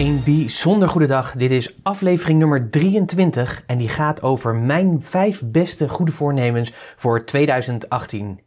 Een bijzonder goede dag. Dit is aflevering nummer 23 en die gaat over mijn vijf beste goede voornemens voor 2018.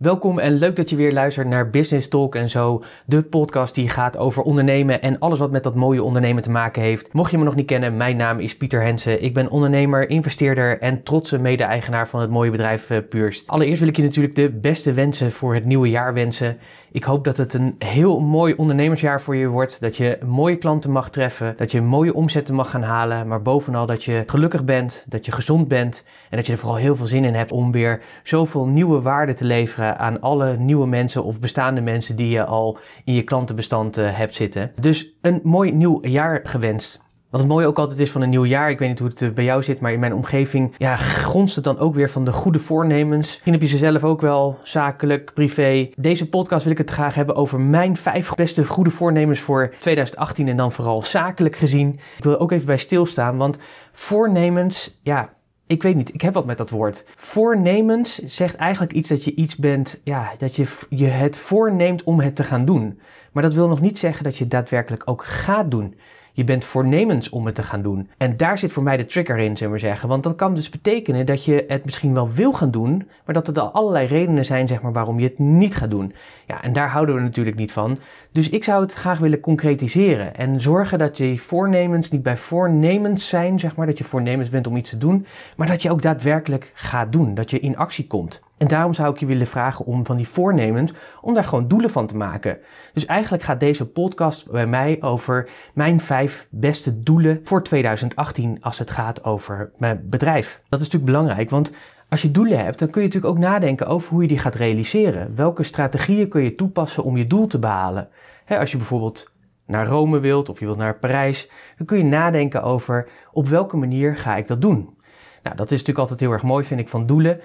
Welkom en leuk dat je weer luistert naar Business Talk en zo, de podcast die gaat over ondernemen en alles wat met dat mooie ondernemen te maken heeft. Mocht je me nog niet kennen, mijn naam is Pieter Hensen. Ik ben ondernemer, investeerder en trotse mede-eigenaar van het mooie bedrijf uh, Purst. Allereerst wil ik je natuurlijk de beste wensen voor het nieuwe jaar wensen. Ik hoop dat het een heel mooi ondernemersjaar voor je wordt, dat je mooie klanten mag treffen, dat je mooie omzetten mag gaan halen, maar bovenal dat je gelukkig bent, dat je gezond bent en dat je er vooral heel veel zin in hebt om weer zoveel nieuwe waarde te leveren aan alle nieuwe mensen of bestaande mensen die je al in je klantenbestand uh, hebt zitten. Dus een mooi nieuw jaar gewenst. Wat het mooie ook altijd is van een nieuw jaar, ik weet niet hoe het eh, bij jou zit, maar in mijn omgeving ja, gonst het dan ook weer van de goede voornemens. Misschien heb je ze zelf ook wel, zakelijk, privé. Deze podcast wil ik het graag hebben over mijn vijf beste goede voornemens voor 2018 en dan vooral zakelijk gezien. Ik wil ook even bij stilstaan, want voornemens, ja, ik weet niet, ik heb wat met dat woord. Voornemens zegt eigenlijk iets dat je iets bent, ja, dat je je het voorneemt om het te gaan doen. Maar dat wil nog niet zeggen dat je het daadwerkelijk ook gaat doen. Je bent voornemens om het te gaan doen. En daar zit voor mij de trigger in, zullen we zeggen. Want dat kan dus betekenen dat je het misschien wel wil gaan doen, maar dat er al allerlei redenen zijn, zeg maar, waarom je het niet gaat doen. Ja, en daar houden we natuurlijk niet van. Dus ik zou het graag willen concretiseren en zorgen dat je voornemens niet bij voornemens zijn, zeg maar, dat je voornemens bent om iets te doen, maar dat je ook daadwerkelijk gaat doen, dat je in actie komt. En daarom zou ik je willen vragen om van die voornemens, om daar gewoon doelen van te maken. Dus eigenlijk gaat deze podcast bij mij over mijn vijf beste doelen voor 2018 als het gaat over mijn bedrijf. Dat is natuurlijk belangrijk, want als je doelen hebt, dan kun je natuurlijk ook nadenken over hoe je die gaat realiseren. Welke strategieën kun je toepassen om je doel te behalen? als je bijvoorbeeld naar Rome wilt of je wilt naar Parijs, dan kun je nadenken over op welke manier ga ik dat doen. Nou, dat is natuurlijk altijd heel erg mooi, vind ik, van doelen.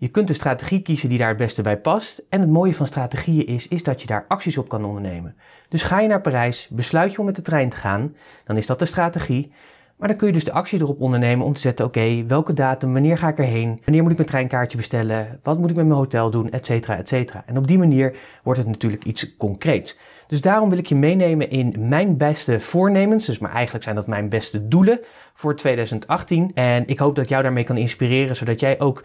Je kunt de strategie kiezen die daar het beste bij past. En het mooie van strategieën is, is dat je daar acties op kan ondernemen. Dus ga je naar Parijs, besluit je om met de trein te gaan, dan is dat de strategie. Maar dan kun je dus de actie erop ondernemen om te zetten, oké, welke datum, wanneer ga ik erheen, wanneer moet ik mijn treinkaartje bestellen, wat moet ik met mijn hotel doen, et cetera, et cetera. En op die manier wordt het natuurlijk iets concreets. Dus daarom wil ik je meenemen in mijn beste voornemens, dus maar eigenlijk zijn dat mijn beste doelen voor 2018. En ik hoop dat ik jou daarmee kan inspireren, zodat jij ook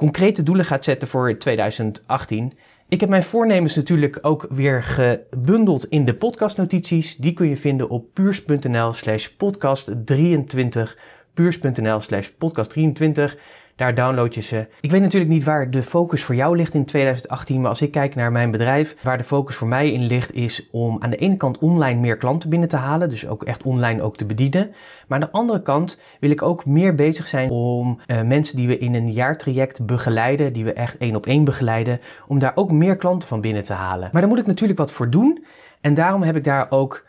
concrete doelen gaat zetten voor 2018. Ik heb mijn voornemens natuurlijk ook weer gebundeld in de podcastnotities. Die kun je vinden op puurs.nl slash podcast 23. Puurs.nl slash podcast 23. Daar download je ze. Ik weet natuurlijk niet waar de focus voor jou ligt in 2018, maar als ik kijk naar mijn bedrijf, waar de focus voor mij in ligt, is om aan de ene kant online meer klanten binnen te halen, dus ook echt online ook te bedienen. Maar aan de andere kant wil ik ook meer bezig zijn om uh, mensen die we in een jaartraject begeleiden, die we echt één op één begeleiden, om daar ook meer klanten van binnen te halen. Maar daar moet ik natuurlijk wat voor doen. En daarom heb ik daar ook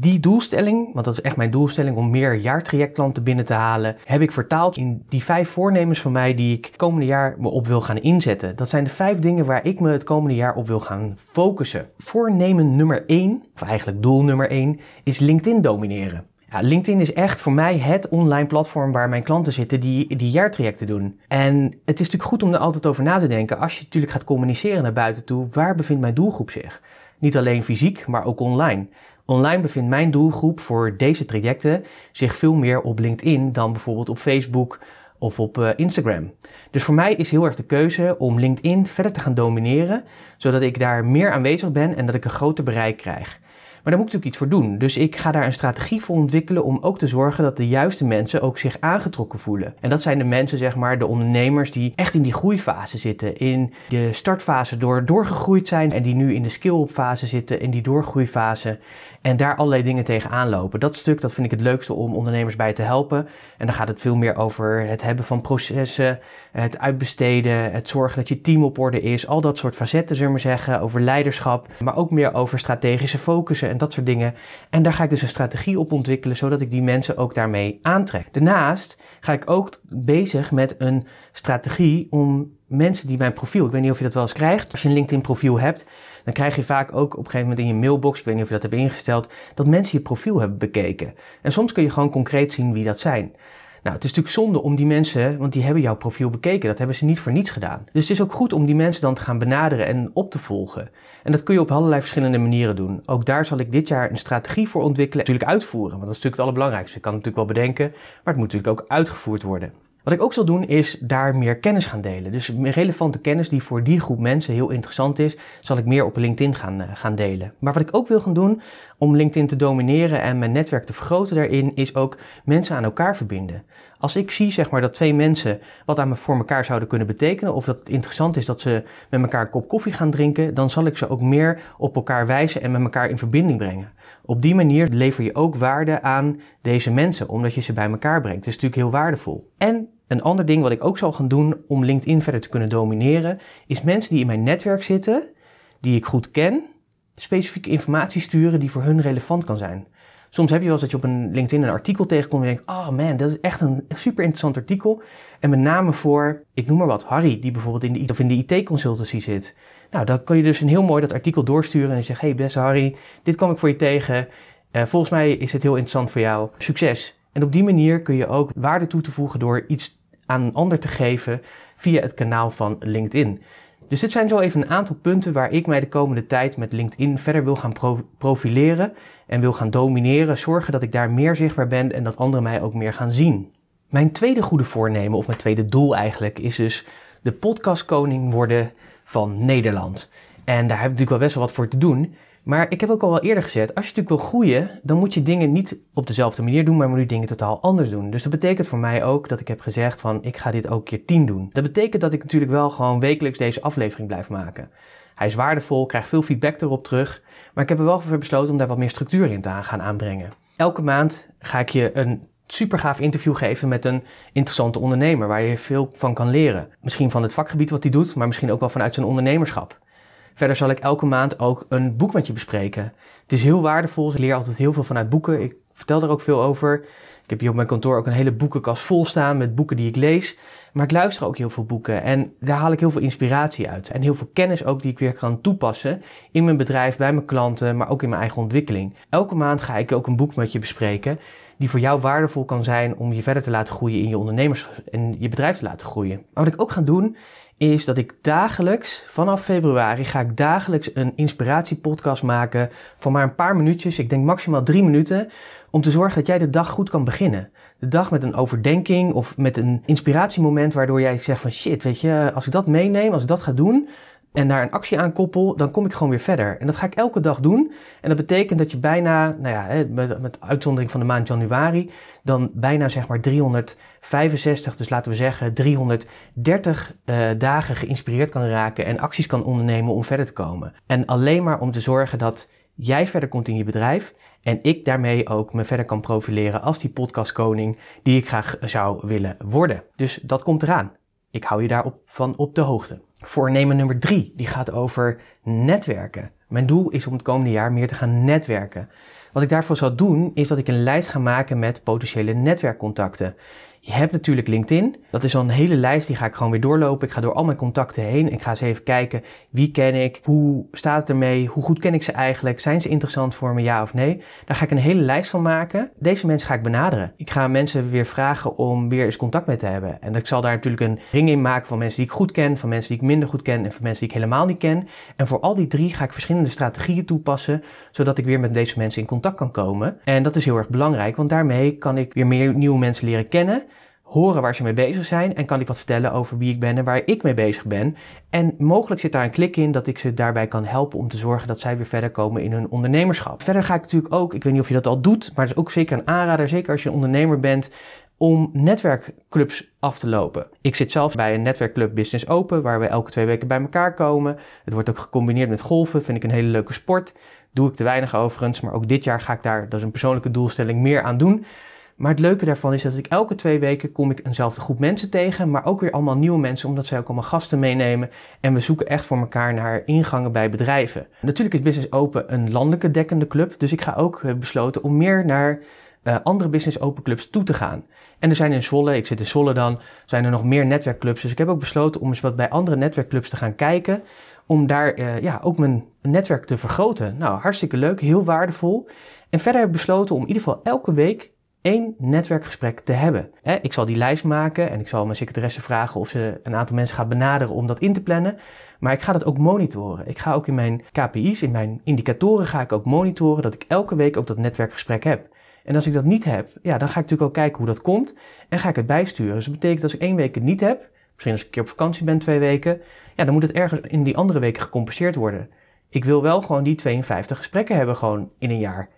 die doelstelling, want dat is echt mijn doelstelling om meer jaartrajectklanten binnen te halen, heb ik vertaald in die vijf voornemens van mij die ik komende jaar me op wil gaan inzetten. Dat zijn de vijf dingen waar ik me het komende jaar op wil gaan focussen. Voornemen nummer één, of eigenlijk doel nummer één, is LinkedIn domineren. Ja, LinkedIn is echt voor mij het online platform waar mijn klanten zitten die, die jaartrajecten doen. En het is natuurlijk goed om er altijd over na te denken als je natuurlijk gaat communiceren naar buiten toe, waar bevindt mijn doelgroep zich? Niet alleen fysiek, maar ook online. Online bevindt mijn doelgroep voor deze trajecten zich veel meer op LinkedIn dan bijvoorbeeld op Facebook of op uh, Instagram. Dus voor mij is heel erg de keuze om LinkedIn verder te gaan domineren, zodat ik daar meer aanwezig ben en dat ik een groter bereik krijg. Maar daar moet ik natuurlijk iets voor doen. Dus ik ga daar een strategie voor ontwikkelen om ook te zorgen dat de juiste mensen ook zich aangetrokken voelen. En dat zijn de mensen, zeg maar, de ondernemers die echt in die groeifase zitten. In de startfase door doorgegroeid zijn en die nu in de skill-up fase zitten, in die doorgroeifase. En daar allerlei dingen tegenaan lopen. Dat stuk, dat vind ik het leukste om ondernemers bij te helpen. En dan gaat het veel meer over het hebben van processen, het uitbesteden, het zorgen dat je team op orde is. Al dat soort facetten, zullen we zeggen, over leiderschap. Maar ook meer over strategische focussen en dat soort dingen. En daar ga ik dus een strategie op ontwikkelen, zodat ik die mensen ook daarmee aantrek. Daarnaast ga ik ook bezig met een strategie om mensen die mijn profiel, ik weet niet of je dat wel eens krijgt, als je een LinkedIn profiel hebt, dan krijg je vaak ook op een gegeven moment in je mailbox, ik weet niet of je dat hebt ingesteld, dat mensen je profiel hebben bekeken. En soms kun je gewoon concreet zien wie dat zijn. Nou, het is natuurlijk zonde om die mensen, want die hebben jouw profiel bekeken. Dat hebben ze niet voor niets gedaan. Dus het is ook goed om die mensen dan te gaan benaderen en op te volgen. En dat kun je op allerlei verschillende manieren doen. Ook daar zal ik dit jaar een strategie voor ontwikkelen. Natuurlijk uitvoeren, want dat is natuurlijk het allerbelangrijkste. Ik kan het natuurlijk wel bedenken, maar het moet natuurlijk ook uitgevoerd worden. Wat ik ook zal doen is daar meer kennis gaan delen. Dus relevante kennis die voor die groep mensen heel interessant is, zal ik meer op LinkedIn gaan, uh, gaan delen. Maar wat ik ook wil gaan doen om LinkedIn te domineren en mijn netwerk te vergroten daarin, is ook mensen aan elkaar verbinden. Als ik zie zeg maar, dat twee mensen wat aan me voor elkaar zouden kunnen betekenen, of dat het interessant is dat ze met elkaar een kop koffie gaan drinken, dan zal ik ze ook meer op elkaar wijzen en met elkaar in verbinding brengen. Op die manier lever je ook waarde aan deze mensen, omdat je ze bij elkaar brengt. Het is natuurlijk heel waardevol. En een ander ding wat ik ook zal gaan doen om LinkedIn verder te kunnen domineren, is mensen die in mijn netwerk zitten, die ik goed ken, specifieke informatie sturen die voor hun relevant kan zijn. Soms heb je wel eens dat je op een LinkedIn een artikel tegenkomt en denkt, oh man, dat is echt een super interessant artikel. En met name voor, ik noem maar wat, Harry, die bijvoorbeeld in de, of in de IT-consultancy zit. Nou, dan kan je dus een heel mooi dat artikel doorsturen en je zegt, hey beste Harry, dit kwam ik voor je tegen. Uh, volgens mij is het heel interessant voor jou. Succes. En op die manier kun je ook waarde toe te voegen door iets aan een ander te geven via het kanaal van LinkedIn. Dus dit zijn zo even een aantal punten waar ik mij de komende tijd met LinkedIn verder wil gaan profileren en wil gaan domineren. Zorgen dat ik daar meer zichtbaar ben en dat anderen mij ook meer gaan zien. Mijn tweede goede voornemen, of mijn tweede doel eigenlijk, is dus de podcastkoning worden van Nederland. En daar heb ik natuurlijk wel best wel wat voor te doen. Maar ik heb ook al wel eerder gezegd, als je natuurlijk wil groeien, dan moet je dingen niet op dezelfde manier doen, maar moet je dingen totaal anders doen. Dus dat betekent voor mij ook dat ik heb gezegd van, ik ga dit ook keer 10 doen. Dat betekent dat ik natuurlijk wel gewoon wekelijks deze aflevering blijf maken. Hij is waardevol, krijg veel feedback erop terug, maar ik heb er wel voor besloten om daar wat meer structuur in te gaan aanbrengen. Elke maand ga ik je een super gaaf interview geven met een interessante ondernemer waar je veel van kan leren. Misschien van het vakgebied wat hij doet, maar misschien ook wel vanuit zijn ondernemerschap. Verder zal ik elke maand ook een boek met je bespreken. Het is heel waardevol. Ik leer altijd heel veel vanuit boeken. Ik vertel er ook veel over. Ik heb hier op mijn kantoor ook een hele boekenkast vol staan met boeken die ik lees. Maar ik luister ook heel veel boeken en daar haal ik heel veel inspiratie uit. En heel veel kennis ook die ik weer kan toepassen in mijn bedrijf, bij mijn klanten, maar ook in mijn eigen ontwikkeling. Elke maand ga ik ook een boek met je bespreken die voor jou waardevol kan zijn om je verder te laten groeien in je ondernemers en je bedrijf te laten groeien. Maar wat ik ook ga doen is dat ik dagelijks, vanaf februari, ga ik dagelijks een inspiratiepodcast maken van maar een paar minuutjes. Ik denk maximaal drie minuten. Om te zorgen dat jij de dag goed kan beginnen. De dag met een overdenking of met een inspiratiemoment waardoor jij zegt van shit, weet je, als ik dat meeneem, als ik dat ga doen, en daar een actie aan koppel, dan kom ik gewoon weer verder. En dat ga ik elke dag doen. En dat betekent dat je bijna, nou ja, met, met uitzondering van de maand januari, dan bijna zeg maar 365, dus laten we zeggen 330 uh, eh, dagen geïnspireerd kan raken en acties kan ondernemen om verder te komen. En alleen maar om te zorgen dat jij verder komt in je bedrijf en ik daarmee ook me verder kan profileren als die podcastkoning die ik graag zou willen worden. Dus dat komt eraan. Ik hou je daarop van op de hoogte. Voornemen nummer drie, die gaat over netwerken. Mijn doel is om het komende jaar meer te gaan netwerken. Wat ik daarvoor zal doen, is dat ik een lijst ga maken met potentiële netwerkcontacten. Je hebt natuurlijk LinkedIn. Dat is al een hele lijst, die ga ik gewoon weer doorlopen. Ik ga door al mijn contacten heen. Ik ga eens even kijken, wie ken ik? Hoe staat het ermee? Hoe goed ken ik ze eigenlijk? Zijn ze interessant voor me, ja of nee? Daar ga ik een hele lijst van maken. Deze mensen ga ik benaderen. Ik ga mensen weer vragen om weer eens contact mee te hebben. En ik zal daar natuurlijk een ring in maken van mensen die ik goed ken, van mensen die ik minder goed ken en van mensen die ik helemaal niet ken. En voor al die drie ga ik verschillende strategieën toepassen, zodat ik weer met deze mensen in contact kan komen. En dat is heel erg belangrijk, want daarmee kan ik weer meer nieuwe mensen leren kennen horen waar ze mee bezig zijn en kan ik wat vertellen over wie ik ben en waar ik mee bezig ben. En mogelijk zit daar een klik in dat ik ze daarbij kan helpen om te zorgen dat zij weer verder komen in hun ondernemerschap. Verder ga ik natuurlijk ook, ik weet niet of je dat al doet, maar het is ook zeker een aanrader, zeker als je een ondernemer bent, om netwerkclubs af te lopen. Ik zit zelf bij een netwerkclub Business Open, waar we elke twee weken bij elkaar komen. Het wordt ook gecombineerd met golfen, vind ik een hele leuke sport. Doe ik te weinig overigens, maar ook dit jaar ga ik daar, dat is een persoonlijke doelstelling, meer aan doen. Maar het leuke daarvan is dat ik elke twee weken kom ik eenzelfde groep mensen tegen, maar ook weer allemaal nieuwe mensen, omdat zij ook allemaal gasten meenemen. En we zoeken echt voor elkaar naar ingangen bij bedrijven. Natuurlijk is Business Open een landelijke dekkende club, dus ik ga ook eh, besloten om meer naar uh, andere Business Open clubs toe te gaan. En er zijn in Zwolle, ik zit in Zwolle dan, zijn er nog meer netwerkclubs. Dus ik heb ook besloten om eens wat bij andere netwerkclubs te gaan kijken. Om daar uh, ja, ook mijn netwerk te vergroten. Nou, hartstikke leuk, heel waardevol. En verder heb ik besloten om in ieder geval elke week één netwerkgesprek te hebben. ik zal die lijst maken en ik zal mijn secretaresse vragen of ze een aantal mensen gaat benaderen om dat in te plannen. Maar ik ga dat ook monitoren. Ik ga ook in mijn KPI's, in mijn indicatoren ga ik ook monitoren dat ik elke week ook dat netwerkgesprek heb. En als ik dat niet heb, ja, dan ga ik natuurlijk ook kijken hoe dat komt en ga ik het bijsturen. Dus dat betekent dat als ik één week het niet heb, misschien als ik een keer op vakantie ben twee weken, ja, dan moet het ergens in die andere weken gecompenseerd worden. Ik wil wel gewoon die 52 gesprekken hebben gewoon in een jaar.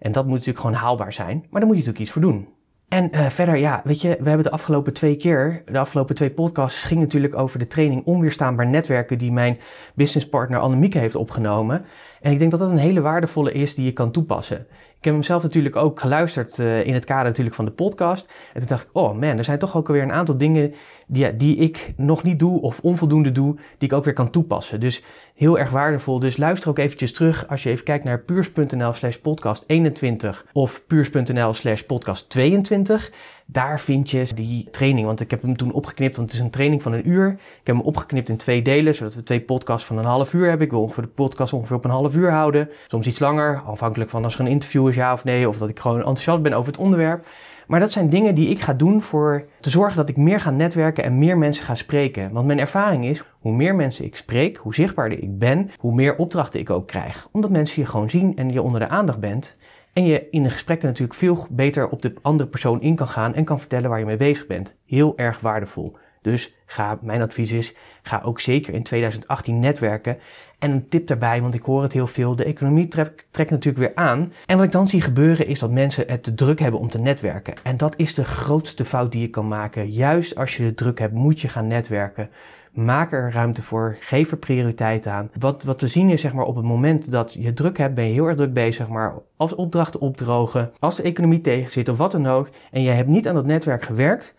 En dat moet natuurlijk gewoon haalbaar zijn, maar daar moet je natuurlijk iets voor doen. En uh, verder, ja, weet je, we hebben de afgelopen twee keer, de afgelopen twee podcasts, ging natuurlijk over de training onweerstaanbaar netwerken die mijn businesspartner Annemieke heeft opgenomen. En ik denk dat dat een hele waardevolle is die je kan toepassen. Ik heb hem zelf natuurlijk ook geluisterd uh, in het kader natuurlijk van de podcast. En toen dacht ik, oh man, er zijn toch ook alweer een aantal dingen die, die ik nog niet doe of onvoldoende doe, die ik ook weer kan toepassen. Dus heel erg waardevol. Dus luister ook eventjes terug als je even kijkt naar puurs.nl slash podcast 21 of puurs.nl slash podcast 22. Daar vind je die training, want ik heb hem toen opgeknipt, want het is een training van een uur. Ik heb hem opgeknipt in twee delen, zodat we twee podcasts van een half uur hebben. Ik wil ongeveer de podcast ongeveer op een half uur houden. Soms iets langer, afhankelijk van als er een interview is, ja of nee, of dat ik gewoon enthousiast ben over het onderwerp. Maar dat zijn dingen die ik ga doen voor te zorgen dat ik meer ga netwerken en meer mensen ga spreken. Want mijn ervaring is, hoe meer mensen ik spreek, hoe zichtbaarder ik ben, hoe meer opdrachten ik ook krijg. Omdat mensen je gewoon zien en je onder de aandacht bent. En je in de gesprekken natuurlijk veel beter op de andere persoon in kan gaan en kan vertellen waar je mee bezig bent. Heel erg waardevol. Dus ga, mijn advies is, ga ook zeker in 2018 netwerken. En een tip daarbij, want ik hoor het heel veel, de economie trekt, trekt natuurlijk weer aan. En wat ik dan zie gebeuren is dat mensen het te druk hebben om te netwerken. En dat is de grootste fout die je kan maken. Juist als je de druk hebt, moet je gaan netwerken. Maak er ruimte voor. Geef er prioriteit aan. Wat, wat we zien is zeg maar op het moment dat je druk hebt, ben je heel erg druk bezig. Maar als opdrachten opdrogen, als de economie tegen zit of wat dan ook. En je hebt niet aan dat netwerk gewerkt.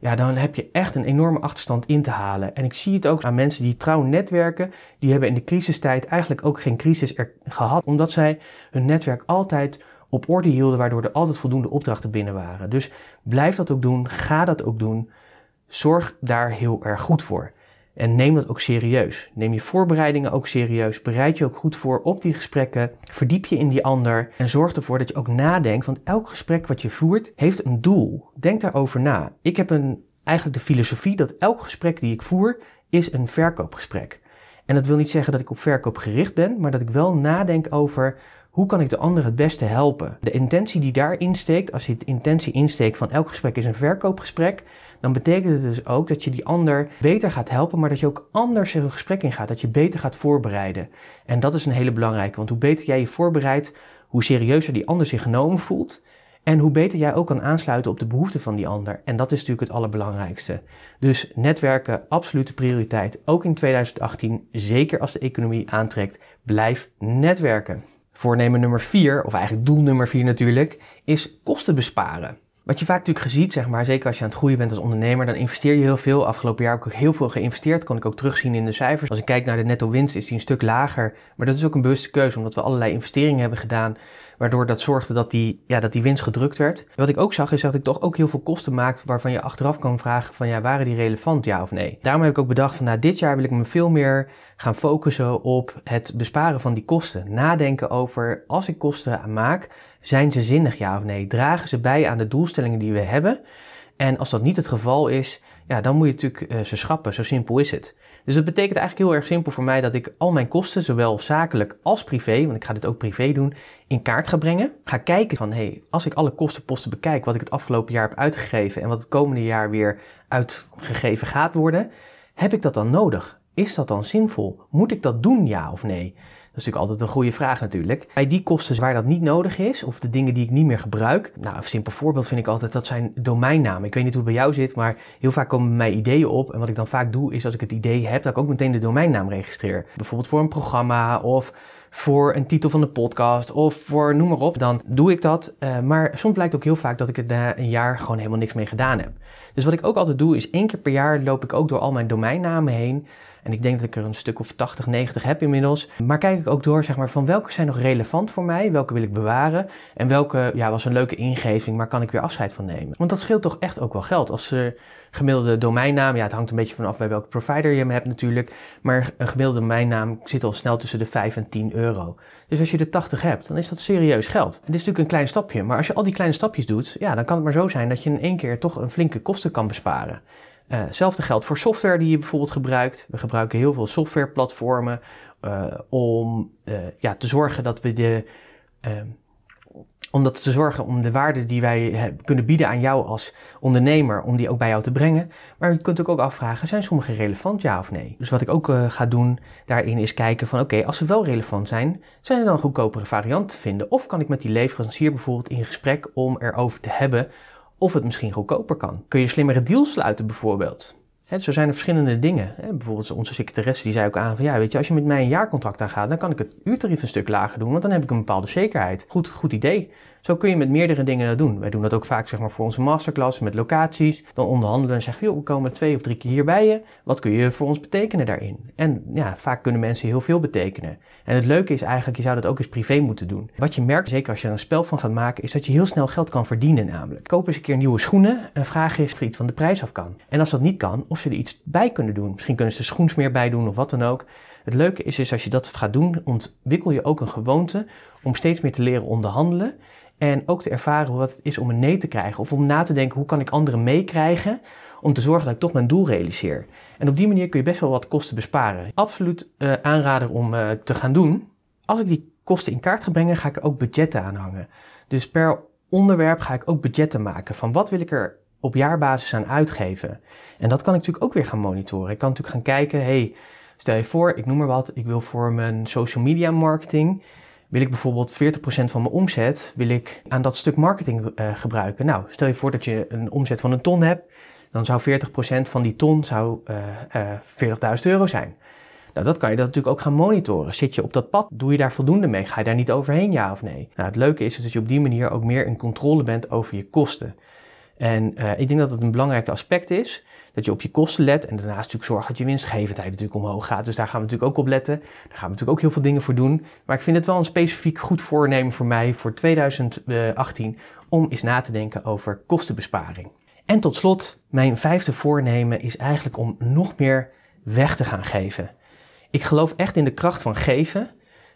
Ja, dan heb je echt een enorme achterstand in te halen. En ik zie het ook aan mensen die trouw netwerken. Die hebben in de crisistijd eigenlijk ook geen crisis er gehad. Omdat zij hun netwerk altijd op orde hielden, waardoor er altijd voldoende opdrachten binnen waren. Dus blijf dat ook doen. Ga dat ook doen. Zorg daar heel erg goed voor. En neem dat ook serieus. Neem je voorbereidingen ook serieus. Bereid je ook goed voor op die gesprekken. Verdiep je in die ander. En zorg ervoor dat je ook nadenkt. Want elk gesprek wat je voert heeft een doel. Denk daarover na. Ik heb een, eigenlijk de filosofie dat elk gesprek die ik voer is een verkoopgesprek. En dat wil niet zeggen dat ik op verkoop gericht ben, maar dat ik wel nadenk over hoe kan ik de ander het beste helpen? De intentie die daarin steekt, als je de intentie insteekt van elk gesprek is een verkoopgesprek, dan betekent het dus ook dat je die ander beter gaat helpen, maar dat je ook anders in een gesprek ingaat, dat je beter gaat voorbereiden. En dat is een hele belangrijke, want hoe beter jij je voorbereidt, hoe serieuzer die ander zich genomen voelt en hoe beter jij ook kan aansluiten op de behoeften van die ander. En dat is natuurlijk het allerbelangrijkste. Dus netwerken, absolute prioriteit, ook in 2018, zeker als de economie aantrekt, blijf netwerken. Voornemen nummer 4, of eigenlijk doel nummer 4 natuurlijk, is kosten besparen. Wat je vaak natuurlijk ziet, zeg maar, zeker als je aan het groeien bent als ondernemer, dan investeer je heel veel. Afgelopen jaar heb ik ook heel veel geïnvesteerd, kon ik ook terugzien in de cijfers. Als ik kijk naar de netto winst, is die een stuk lager. Maar dat is ook een bewuste keuze, omdat we allerlei investeringen hebben gedaan waardoor dat zorgde dat die, ja, dat die winst gedrukt werd. Wat ik ook zag is dat ik toch ook heel veel kosten maak waarvan je achteraf kan vragen van ja, waren die relevant ja of nee? Daarom heb ik ook bedacht van nou, dit jaar wil ik me veel meer gaan focussen op het besparen van die kosten. Nadenken over als ik kosten maak, zijn ze zinnig ja of nee? Dragen ze bij aan de doelstellingen die we hebben? En als dat niet het geval is, ja, dan moet je natuurlijk uh, ze schrappen. Zo simpel is het. Dus dat betekent eigenlijk heel erg simpel voor mij dat ik al mijn kosten, zowel zakelijk als privé, want ik ga dit ook privé doen, in kaart ga brengen. Ga kijken van, hé, hey, als ik alle kostenposten bekijk, wat ik het afgelopen jaar heb uitgegeven en wat het komende jaar weer uitgegeven gaat worden, heb ik dat dan nodig? Is dat dan zinvol? Moet ik dat doen, ja of nee? Is natuurlijk altijd een goede vraag natuurlijk. Bij die kosten waar dat niet nodig is, of de dingen die ik niet meer gebruik. Nou, een simpel voorbeeld vind ik altijd, dat zijn domeinnamen. Ik weet niet hoe het bij jou zit, maar heel vaak komen mij ideeën op. En wat ik dan vaak doe, is als ik het idee heb, dat ik ook meteen de domeinnaam registreer. Bijvoorbeeld voor een programma of voor een titel van de podcast of voor noem maar op, dan doe ik dat. Uh, maar soms blijkt ook heel vaak dat ik er na een jaar gewoon helemaal niks mee gedaan heb. Dus wat ik ook altijd doe is één keer per jaar loop ik ook door al mijn domeinnamen heen. En ik denk dat ik er een stuk of 80, 90 heb inmiddels. Maar kijk ik ook door zeg maar, van welke zijn nog relevant voor mij, welke wil ik bewaren en welke ja, was een leuke ingeving, maar kan ik weer afscheid van nemen. Want dat scheelt toch echt ook wel geld. Als uh, gemiddelde domeinnaam, ja het hangt een beetje vanaf bij welke provider je hem hebt natuurlijk, maar een gemiddelde domeinnaam zit al snel tussen de 5 en 10 euro. Dus als je er 80 hebt, dan is dat serieus geld. Dit is natuurlijk een klein stapje, maar als je al die kleine stapjes doet, ja, dan kan het maar zo zijn dat je in één keer toch een flinke kosten kan besparen. Uh, hetzelfde geldt voor software die je bijvoorbeeld gebruikt. We gebruiken heel veel softwareplatformen uh, om uh, ja, te zorgen dat we de. Ehm, om dat te zorgen om de waarde die wij kunnen bieden aan jou als ondernemer, om die ook bij jou te brengen. Maar je kunt ook afvragen, zijn sommige relevant, ja of nee? Dus wat ik ook ga doen daarin is kijken van, oké, als ze wel relevant zijn, zijn er dan goedkopere varianten te vinden? Of kan ik met die leverancier bijvoorbeeld in gesprek om erover te hebben of het misschien goedkoper kan. Kun je slimmere deals sluiten bijvoorbeeld? He, zo zijn er verschillende dingen. bijvoorbeeld onze secretaresse die zei ook aan van ja, weet je, als je met mij een jaarcontract aangaat, dan kan ik het uurtarief een stuk lager doen, want dan heb ik een bepaalde zekerheid. Goed, goed idee. Zo kun je met meerdere dingen doen. Wij doen dat ook vaak zeg maar, voor onze masterclass met locaties. Dan onderhandelen en zeggen, we komen twee of drie keer hier bij je. Wat kun je voor ons betekenen daarin? En ja, vaak kunnen mensen heel veel betekenen. En het leuke is eigenlijk, je zou dat ook eens privé moeten doen. Wat je merkt, zeker als je er een spel van gaat maken, is dat je heel snel geld kan verdienen namelijk. Koop eens een keer nieuwe schoenen en vraag eens of er iets van de prijs af kan. En als dat niet kan, of ze er iets bij kunnen doen. Misschien kunnen ze er schoensmeer bij doen of wat dan ook. Het leuke is, is als je dat gaat doen, ontwikkel je ook een gewoonte om steeds meer te leren onderhandelen. En ook te ervaren wat het is om een nee te krijgen. Of om na te denken, hoe kan ik anderen meekrijgen om te zorgen dat ik toch mijn doel realiseer. En op die manier kun je best wel wat kosten besparen. Absoluut uh, aanrader om uh, te gaan doen. Als ik die kosten in kaart ga brengen, ga ik er ook budgetten aan hangen. Dus per onderwerp ga ik ook budgetten maken. Van wat wil ik er op jaarbasis aan uitgeven? En dat kan ik natuurlijk ook weer gaan monitoren. Ik kan natuurlijk gaan kijken, hey, stel je voor, ik noem maar wat, ik wil voor mijn social media marketing wil ik bijvoorbeeld 40% van mijn omzet wil ik aan dat stuk marketing uh, gebruiken. Nou, stel je voor dat je een omzet van een ton hebt, dan zou 40% van die ton zou, uh, uh, 40.000 euro zijn. Nou, dat kan je dat natuurlijk ook gaan monitoren. Zit je op dat pad? Doe je daar voldoende mee? Ga je daar niet overheen, ja of nee? Nou, het leuke is dat je op die manier ook meer in controle bent over je kosten. En uh, ik denk dat het een belangrijk aspect is dat je op je kosten let en daarnaast natuurlijk zorg dat je winstgevendheid natuurlijk omhoog gaat. Dus daar gaan we natuurlijk ook op letten. Daar gaan we natuurlijk ook heel veel dingen voor doen. Maar ik vind het wel een specifiek goed voornemen voor mij voor 2018 om eens na te denken over kostenbesparing. En tot slot, mijn vijfde voornemen is eigenlijk om nog meer weg te gaan geven. Ik geloof echt in de kracht van geven.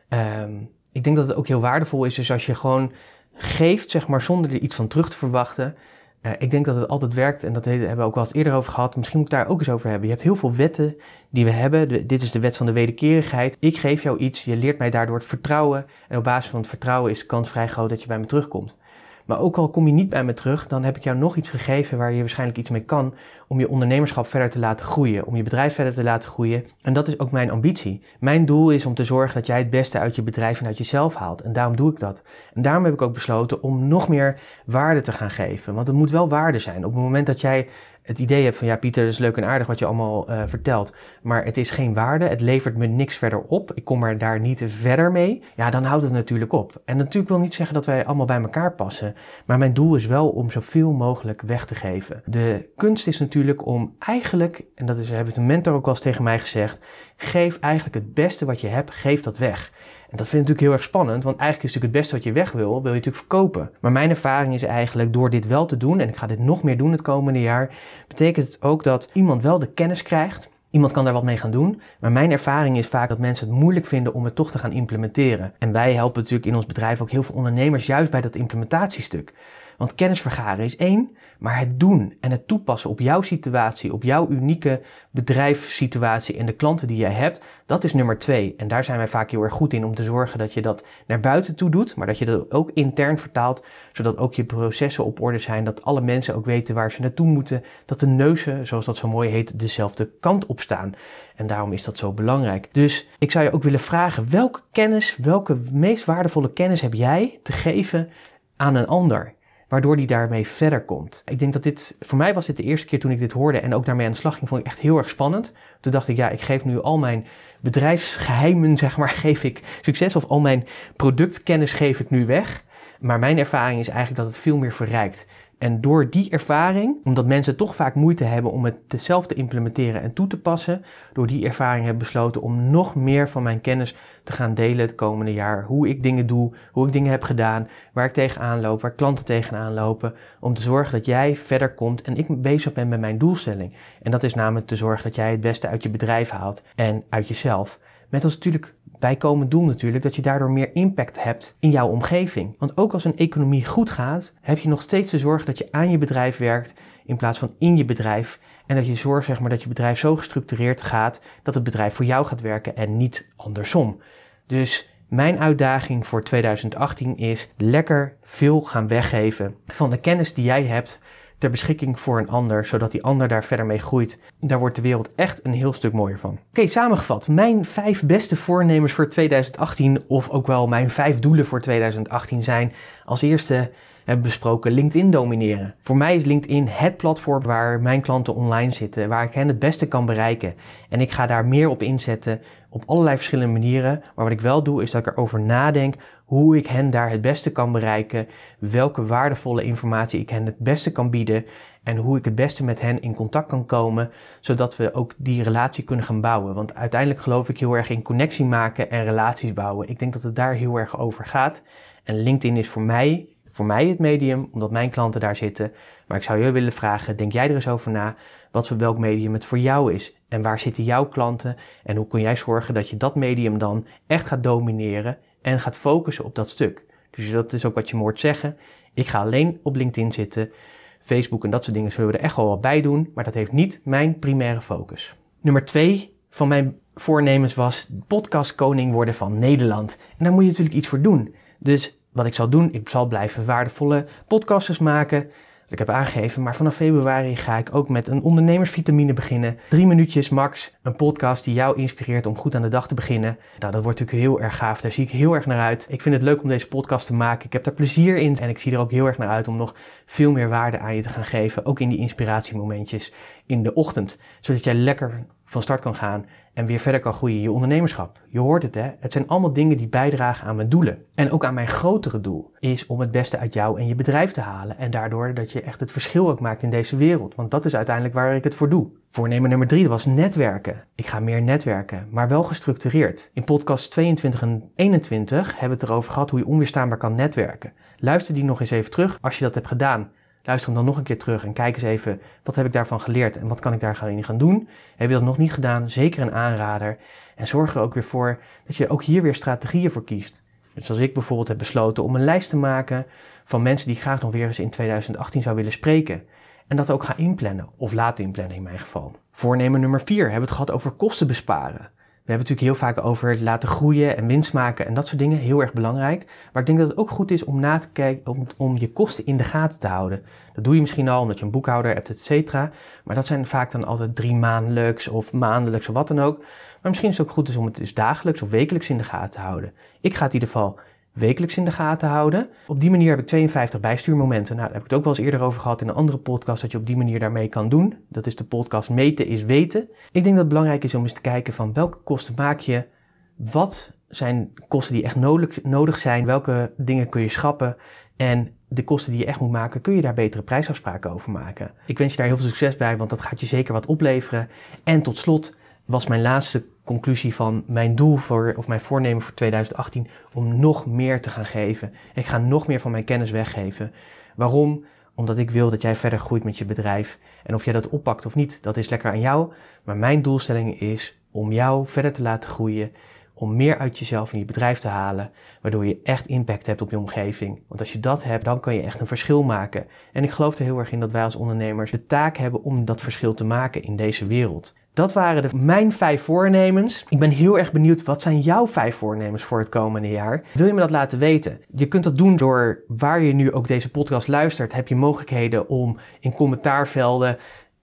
Um, ik denk dat het ook heel waardevol is, dus als je gewoon geeft, zeg maar, zonder er iets van terug te verwachten. Uh, ik denk dat het altijd werkt en dat hebben we ook wel eens eerder over gehad. Misschien moet ik daar ook eens over hebben. Je hebt heel veel wetten die we hebben. dit is de wet van de wederkerigheid. Ik geef jou iets, je leert mij daardoor het vertrouwen. En op basis van het vertrouwen is de kans vrij groot dat je bij me terugkomt. Maar ook al kom je niet bij me terug, dan heb ik jou nog iets gegeven waar je waarschijnlijk iets mee kan om je ondernemerschap verder te laten groeien, om je bedrijf verder te laten groeien. En dat is ook mijn ambitie. Mijn doel is om te zorgen dat jij het beste uit je bedrijf en uit jezelf haalt. En daarom doe ik dat. En daarom heb ik ook besloten om nog meer waarde te gaan geven. Want het moet wel waarde zijn. Op het moment dat jij het idee hebt van ja, Pieter, dat is leuk en aardig wat je allemaal uh, vertelt, maar het is geen waarde, het levert me niks verder op, ik kom er daar niet verder mee, ja, dan houdt het natuurlijk op. En natuurlijk wil niet zeggen dat wij allemaal bij elkaar passen, maar mijn doel is wel om zoveel mogelijk weg te geven. De kunst is natuurlijk om eigenlijk, en dat is, heeft een mentor ook al eens tegen mij gezegd, geef eigenlijk het beste wat je hebt, geef dat weg. En dat vind ik natuurlijk heel erg spannend, want eigenlijk is natuurlijk het beste wat je weg wil, wil je natuurlijk verkopen. Maar mijn ervaring is eigenlijk door dit wel te doen, en ik ga dit nog meer doen het komende jaar, betekent het ook dat iemand wel de kennis krijgt. Iemand kan daar wat mee gaan doen, maar mijn ervaring is vaak dat mensen het moeilijk vinden om het toch te gaan implementeren. En wij helpen natuurlijk in ons bedrijf ook heel veel ondernemers juist bij dat implementatiestuk. Want kennis vergaren is één, maar het doen en het toepassen op jouw situatie, op jouw unieke bedrijfssituatie en de klanten die jij hebt, dat is nummer twee. En daar zijn wij vaak heel erg goed in om te zorgen dat je dat naar buiten toe doet, maar dat je dat ook intern vertaalt, zodat ook je processen op orde zijn, dat alle mensen ook weten waar ze naartoe moeten, dat de neuzen, zoals dat zo mooi heet, dezelfde kant op staan. En daarom is dat zo belangrijk. Dus ik zou je ook willen vragen, welke kennis, welke meest waardevolle kennis heb jij te geven aan een ander? Waardoor die daarmee verder komt. Ik denk dat dit, voor mij was dit de eerste keer toen ik dit hoorde en ook daarmee aan de slag ging, vond ik echt heel erg spannend. Toen dacht ik, ja, ik geef nu al mijn bedrijfsgeheimen, zeg maar, geef ik succes of al mijn productkennis geef ik nu weg. Maar mijn ervaring is eigenlijk dat het veel meer verrijkt. En door die ervaring, omdat mensen toch vaak moeite hebben om het zelf te implementeren en toe te passen, door die ervaring heb ik besloten om nog meer van mijn kennis te gaan delen het komende jaar. Hoe ik dingen doe, hoe ik dingen heb gedaan, waar ik tegenaan loop, waar klanten tegenaan lopen. Om te zorgen dat jij verder komt en ik bezig ben met mijn doelstelling. En dat is namelijk te zorgen dat jij het beste uit je bedrijf haalt en uit jezelf. Met als natuurlijk bijkomend doel natuurlijk dat je daardoor meer impact hebt in jouw omgeving. Want ook als een economie goed gaat, heb je nog steeds de zorg dat je aan je bedrijf werkt in plaats van in je bedrijf. En dat je zorgt zeg maar, dat je bedrijf zo gestructureerd gaat dat het bedrijf voor jou gaat werken en niet andersom. Dus mijn uitdaging voor 2018 is lekker veel gaan weggeven van de kennis die jij hebt ter beschikking voor een ander, zodat die ander daar verder mee groeit. Daar wordt de wereld echt een heel stuk mooier van. Oké, samengevat. Mijn vijf beste voornemens voor 2018, of ook wel mijn vijf doelen voor 2018 zijn als eerste hebben besproken LinkedIn domineren. Voor mij is LinkedIn het platform waar mijn klanten online zitten, waar ik hen het beste kan bereiken. En ik ga daar meer op inzetten op allerlei verschillende manieren. Maar wat ik wel doe, is dat ik erover nadenk hoe ik hen daar het beste kan bereiken, welke waardevolle informatie ik hen het beste kan bieden en hoe ik het beste met hen in contact kan komen, zodat we ook die relatie kunnen gaan bouwen. Want uiteindelijk geloof ik heel erg in connectie maken en relaties bouwen. Ik denk dat het daar heel erg over gaat. En LinkedIn is voor mij, voor mij het medium, omdat mijn klanten daar zitten. Maar ik zou je willen vragen, denk jij er eens over na, wat voor welk medium het voor jou is? En waar zitten jouw klanten? En hoe kun jij zorgen dat je dat medium dan echt gaat domineren en gaat focussen op dat stuk. Dus dat is ook wat je me hoort zeggen. Ik ga alleen op LinkedIn zitten. Facebook en dat soort dingen zullen we er echt wel wat bij doen, maar dat heeft niet mijn primaire focus. Nummer twee van mijn voornemens was podcast koning worden van Nederland. En daar moet je natuurlijk iets voor doen. Dus wat ik zal doen, ik zal blijven waardevolle podcasters maken ik heb aangegeven. Maar vanaf februari ga ik ook met een ondernemersvitamine beginnen. Drie minuutjes max. Een podcast die jou inspireert om goed aan de dag te beginnen. Nou, dat wordt natuurlijk heel erg gaaf. Daar zie ik heel erg naar uit. Ik vind het leuk om deze podcast te maken. Ik heb daar plezier in. En ik zie er ook heel erg naar uit om nog veel meer waarde aan je te gaan geven. Ook in die inspiratiemomentjes in de ochtend. Zodat jij lekker van start kan gaan en weer verder kan groeien je ondernemerschap. Je hoort het hè, het zijn allemaal dingen die bijdragen aan mijn doelen. En ook aan mijn grotere doel is om het beste uit jou en je bedrijf te halen en daardoor dat je echt het verschil ook maakt in deze wereld. Want dat is uiteindelijk waar ik het voor doe. Voornemen nummer drie was netwerken. Ik ga meer netwerken, maar wel gestructureerd. In podcast 22 en 21 hebben we het erover gehad hoe je onweerstaanbaar kan netwerken. Luister die nog eens even terug als je dat hebt gedaan. Luister hem dan nog een keer terug en kijk eens even wat heb ik daarvan geleerd en wat kan ik daar gaan doen. Heb je dat nog niet gedaan, zeker een aanrader. En zorg er ook weer voor dat je ook hier weer strategieën voor kiest. Dus zoals ik bijvoorbeeld heb besloten om een lijst te maken van mensen die ik graag nog weer eens in 2018 zou willen spreken. En dat ook ga inplannen, of laten inplannen in mijn geval. Voornemen nummer 4 hebben we het gehad over kosten besparen. We hebben het natuurlijk heel vaak over laten groeien en winst maken en dat soort dingen. Heel erg belangrijk. Maar ik denk dat het ook goed is om na te kijken, om, om je kosten in de gaten te houden. Dat doe je misschien al omdat je een boekhouder hebt, et cetera. Maar dat zijn vaak dan altijd drie maandelijks of maandelijks of wat dan ook. Maar misschien is het ook goed om het dus dagelijks of wekelijks in de gaten te houden. Ik ga het in ieder geval wekelijks in de gaten houden. Op die manier heb ik 52 bijstuurmomenten. Nou, daar heb ik het ook wel eens eerder over gehad in een andere podcast, dat je op die manier daarmee kan doen. Dat is de podcast Meten is Weten. Ik denk dat het belangrijk is om eens te kijken van welke kosten maak je, wat zijn kosten die echt nodig, nodig zijn, welke dingen kun je schrappen en de kosten die je echt moet maken, kun je daar betere prijsafspraken over maken. Ik wens je daar heel veel succes bij, want dat gaat je zeker wat opleveren. En tot slot was mijn laatste conclusie van mijn doel voor, of mijn voornemen voor 2018 om nog meer te gaan geven. Ik ga nog meer van mijn kennis weggeven. Waarom? Omdat ik wil dat jij verder groeit met je bedrijf. En of jij dat oppakt of niet, dat is lekker aan jou. Maar mijn doelstelling is om jou verder te laten groeien. Om meer uit jezelf en je bedrijf te halen. Waardoor je echt impact hebt op je omgeving. Want als je dat hebt, dan kan je echt een verschil maken. En ik geloof er heel erg in dat wij als ondernemers de taak hebben om dat verschil te maken in deze wereld. Dat waren de, mijn vijf voornemens. Ik ben heel erg benieuwd, wat zijn jouw vijf voornemens voor het komende jaar? Wil je me dat laten weten? Je kunt dat doen door waar je nu ook deze podcast luistert. Heb je mogelijkheden om in commentaarvelden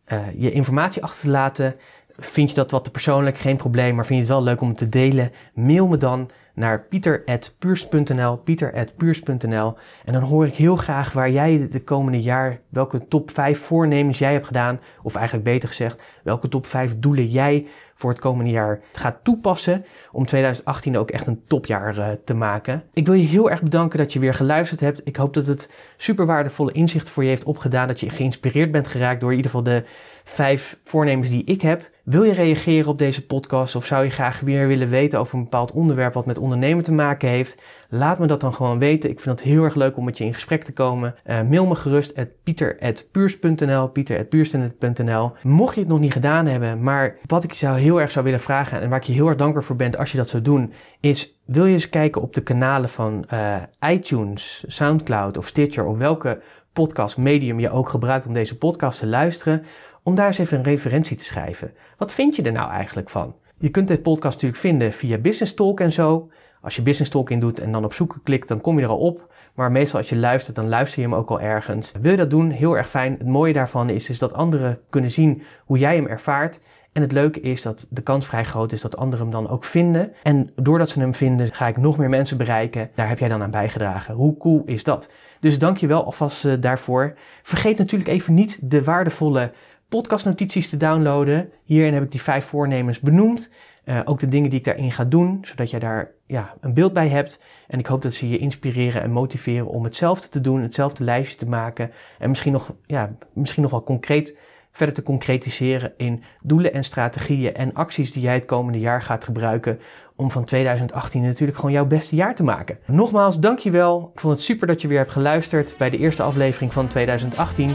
uh, je informatie achter te laten. Vind je dat wat te persoonlijk? Geen probleem, maar vind je het wel leuk om het te delen? Mail me dan naar pieter.puurs.nl, pieter.puurs.nl. En dan hoor ik heel graag waar jij de komende jaar, welke top 5 voornemens jij hebt gedaan. Of eigenlijk beter gezegd, welke top 5 doelen jij voor het komende jaar gaat toepassen om 2018 ook echt een topjaar uh, te maken. Ik wil je heel erg bedanken dat je weer geluisterd hebt. Ik hoop dat het super waardevolle inzicht voor je heeft opgedaan, dat je geïnspireerd bent geraakt door in ieder geval de vijf voornemens die ik heb. Wil je reageren op deze podcast of zou je graag weer willen weten over een bepaald onderwerp wat met ondernemen te maken heeft? Laat me dat dan gewoon weten. Ik vind het heel erg leuk om met je in gesprek te komen. Uh, mail me gerust at pieter.puurs.nl, pieter.puurs.nl. Mocht je het nog niet gedaan hebben, maar wat ik jou heel erg zou willen vragen en waar ik je heel erg dankbaar voor ben als je dat zou doen, is wil je eens kijken op de kanalen van uh, iTunes, Soundcloud of Stitcher of welke podcast medium je ook gebruikt om deze podcast te luisteren, om daar eens even een referentie te schrijven. Wat vind je er nou eigenlijk van? Je kunt dit podcast natuurlijk vinden via Business Talk en zo. Als je Business Talk in doet en dan op zoeken klikt, dan kom je er al op. Maar meestal als je luistert, dan luister je hem ook al ergens. Wil je dat doen? Heel erg fijn. Het mooie daarvan is, is dat anderen kunnen zien hoe jij hem ervaart. En het leuke is dat de kans vrij groot is dat anderen hem dan ook vinden. En doordat ze hem vinden, ga ik nog meer mensen bereiken. Daar heb jij dan aan bijgedragen. Hoe cool is dat? Dus dank je wel alvast uh, daarvoor. Vergeet natuurlijk even niet de waardevolle podcastnotities te downloaden. Hierin heb ik die vijf voornemens benoemd. Uh, ook de dingen die ik daarin ga doen, zodat jij daar ja, een beeld bij hebt. En ik hoop dat ze je inspireren en motiveren om hetzelfde te doen, hetzelfde lijstje te maken. En misschien nog, ja, misschien nog wel concreet verder te concretiseren in doelen en strategieën en acties die jij het komende jaar gaat gebruiken om van 2018 natuurlijk gewoon jouw beste jaar te maken. Nogmaals, dankjewel. Ik vond het super dat je weer hebt geluisterd bij de eerste aflevering van 2018.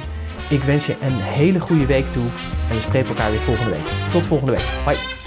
Ik wens je een hele goede week toe en we spreken elkaar weer volgende week. Tot volgende week. Bye.